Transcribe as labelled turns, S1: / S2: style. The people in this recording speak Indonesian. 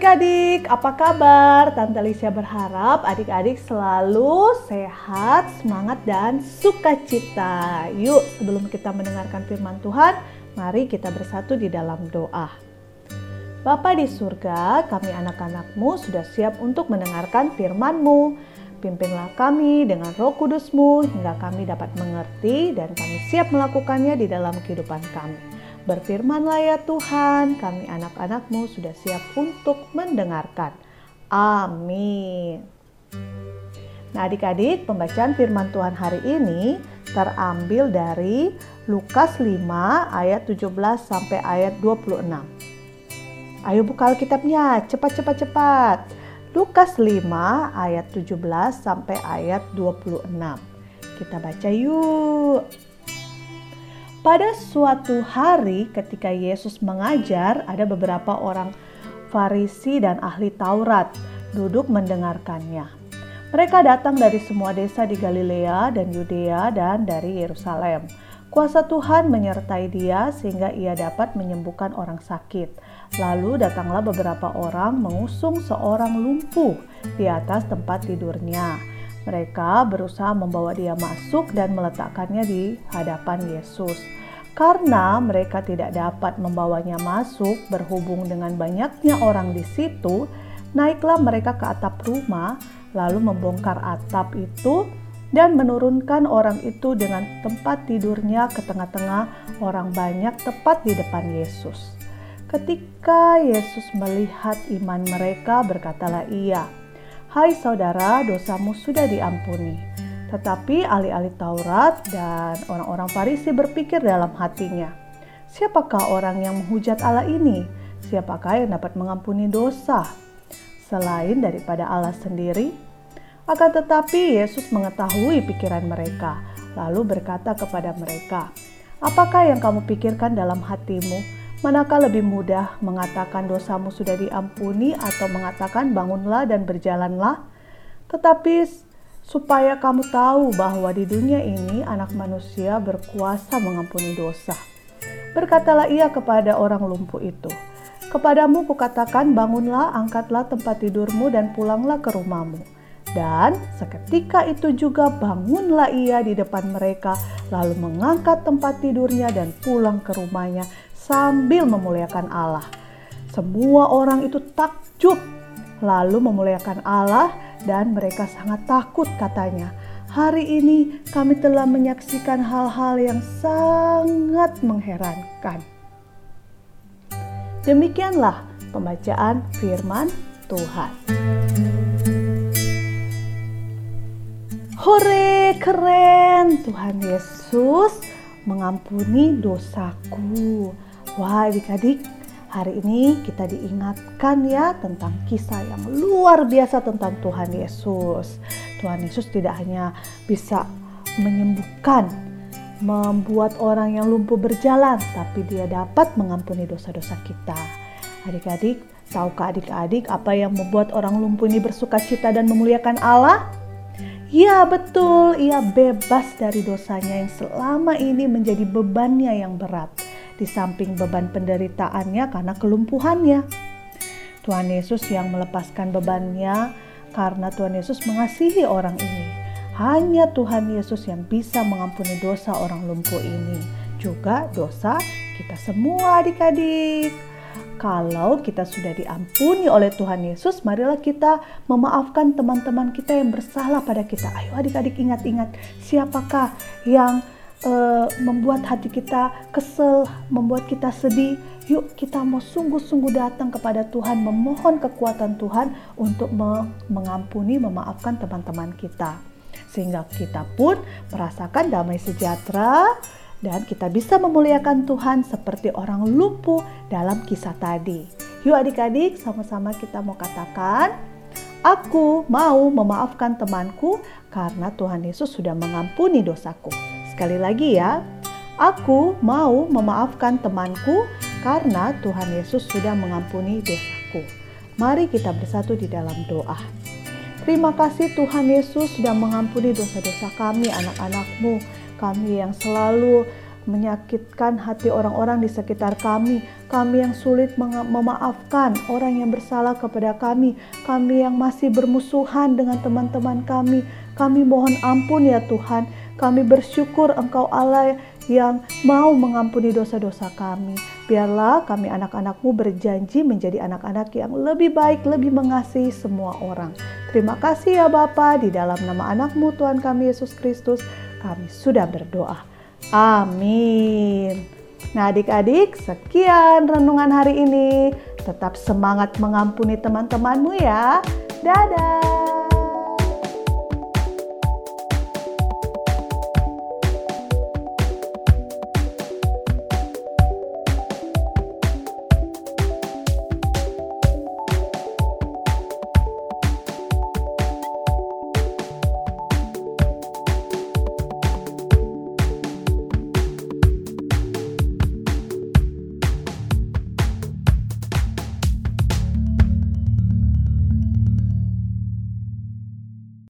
S1: adik-adik, apa kabar? Tante Alicia berharap adik-adik selalu sehat, semangat, dan sukacita. Yuk, sebelum kita mendengarkan firman Tuhan, mari kita bersatu di dalam doa. Bapa di surga, kami anak-anakmu sudah siap untuk mendengarkan firman-Mu. Pimpinlah kami dengan roh kudus-Mu hingga kami dapat mengerti dan kami siap melakukannya di dalam kehidupan kami. Berfirmanlah ya Tuhan, kami anak-anakmu sudah siap untuk mendengarkan. Amin. Nah adik-adik, pembacaan firman Tuhan hari ini terambil dari Lukas 5 ayat 17 sampai ayat 26. Ayo buka Alkitabnya, cepat-cepat-cepat. Lukas 5 ayat 17 sampai ayat 26. Kita baca yuk. Pada suatu hari ketika Yesus mengajar, ada beberapa orang Farisi dan ahli Taurat duduk mendengarkannya. Mereka datang dari semua desa di Galilea dan Yudea dan dari Yerusalem. Kuasa Tuhan menyertai dia sehingga ia dapat menyembuhkan orang sakit. Lalu datanglah beberapa orang mengusung seorang lumpuh di atas tempat tidurnya. Mereka berusaha membawa dia masuk dan meletakkannya di hadapan Yesus. Karena mereka tidak dapat membawanya masuk berhubung dengan banyaknya orang di situ, naiklah mereka ke atap rumah, lalu membongkar atap itu dan menurunkan orang itu dengan tempat tidurnya ke tengah-tengah orang banyak tepat di depan Yesus. Ketika Yesus melihat iman mereka, berkatalah ia, Hai saudara, dosamu sudah diampuni. Tetapi ahli-ahli Taurat dan orang-orang Farisi berpikir dalam hatinya, siapakah orang yang menghujat Allah ini? Siapakah yang dapat mengampuni dosa? Selain daripada Allah sendiri? Akan tetapi Yesus mengetahui pikiran mereka, lalu berkata kepada mereka, Apakah yang kamu pikirkan dalam hatimu? Manakah lebih mudah mengatakan dosamu sudah diampuni atau mengatakan bangunlah dan berjalanlah? Tetapi supaya kamu tahu bahwa di dunia ini anak manusia berkuasa mengampuni dosa. Berkatalah ia kepada orang lumpuh itu, Kepadamu kukatakan bangunlah, angkatlah tempat tidurmu dan pulanglah ke rumahmu. Dan seketika itu juga bangunlah ia di depan mereka, lalu mengangkat tempat tidurnya dan pulang ke rumahnya sambil memuliakan Allah. Semua orang itu takjub lalu memuliakan Allah dan mereka sangat takut katanya. Hari ini kami telah menyaksikan hal-hal yang sangat mengherankan. Demikianlah pembacaan firman Tuhan. Hore, keren! Tuhan Yesus mengampuni dosaku. Wah adik-adik, hari ini kita diingatkan ya tentang kisah yang luar biasa tentang Tuhan Yesus. Tuhan Yesus tidak hanya bisa menyembuhkan, membuat orang yang lumpuh berjalan, tapi dia dapat mengampuni dosa-dosa kita. Adik-adik, tahukah adik-adik apa yang membuat orang lumpuh ini bersuka cita dan memuliakan Allah? Ya betul, ia bebas dari dosanya yang selama ini menjadi bebannya yang berat di samping beban penderitaannya karena kelumpuhannya. Tuhan Yesus yang melepaskan bebannya karena Tuhan Yesus mengasihi orang ini. Hanya Tuhan Yesus yang bisa mengampuni dosa orang lumpuh ini, juga dosa kita semua adik-adik. Kalau kita sudah diampuni oleh Tuhan Yesus, marilah kita memaafkan teman-teman kita yang bersalah pada kita. Ayo adik-adik ingat-ingat siapakah yang uh, membuat hati kita kesel, membuat kita sedih, yuk kita mau sungguh-sungguh datang kepada Tuhan, memohon kekuatan Tuhan untuk mengampuni, memaafkan teman-teman kita. Sehingga kita pun merasakan damai sejahtera dan kita bisa memuliakan Tuhan seperti orang lumpuh dalam kisah tadi. Yuk adik-adik sama-sama kita mau katakan, Aku mau memaafkan temanku karena Tuhan Yesus sudah mengampuni dosaku. Sekali lagi ya, aku mau memaafkan temanku karena Tuhan Yesus sudah mengampuni dosaku. Mari kita bersatu di dalam doa. Terima kasih Tuhan Yesus sudah mengampuni dosa-dosa kami anak-anakmu. Kami yang selalu menyakitkan hati orang-orang di sekitar kami. Kami yang sulit memaafkan orang yang bersalah kepada kami. Kami yang masih bermusuhan dengan teman-teman kami. Kami mohon ampun ya Tuhan. Kami bersyukur Engkau Allah yang mau mengampuni dosa-dosa kami. Biarlah kami anak-anakmu berjanji menjadi anak-anak yang lebih baik, lebih mengasihi semua orang. Terima kasih ya Bapa di dalam nama anakmu Tuhan kami Yesus Kristus. Kami sudah berdoa. Amin. Nah adik-adik sekian renungan hari ini. Tetap semangat mengampuni teman-temanmu ya. Dadah.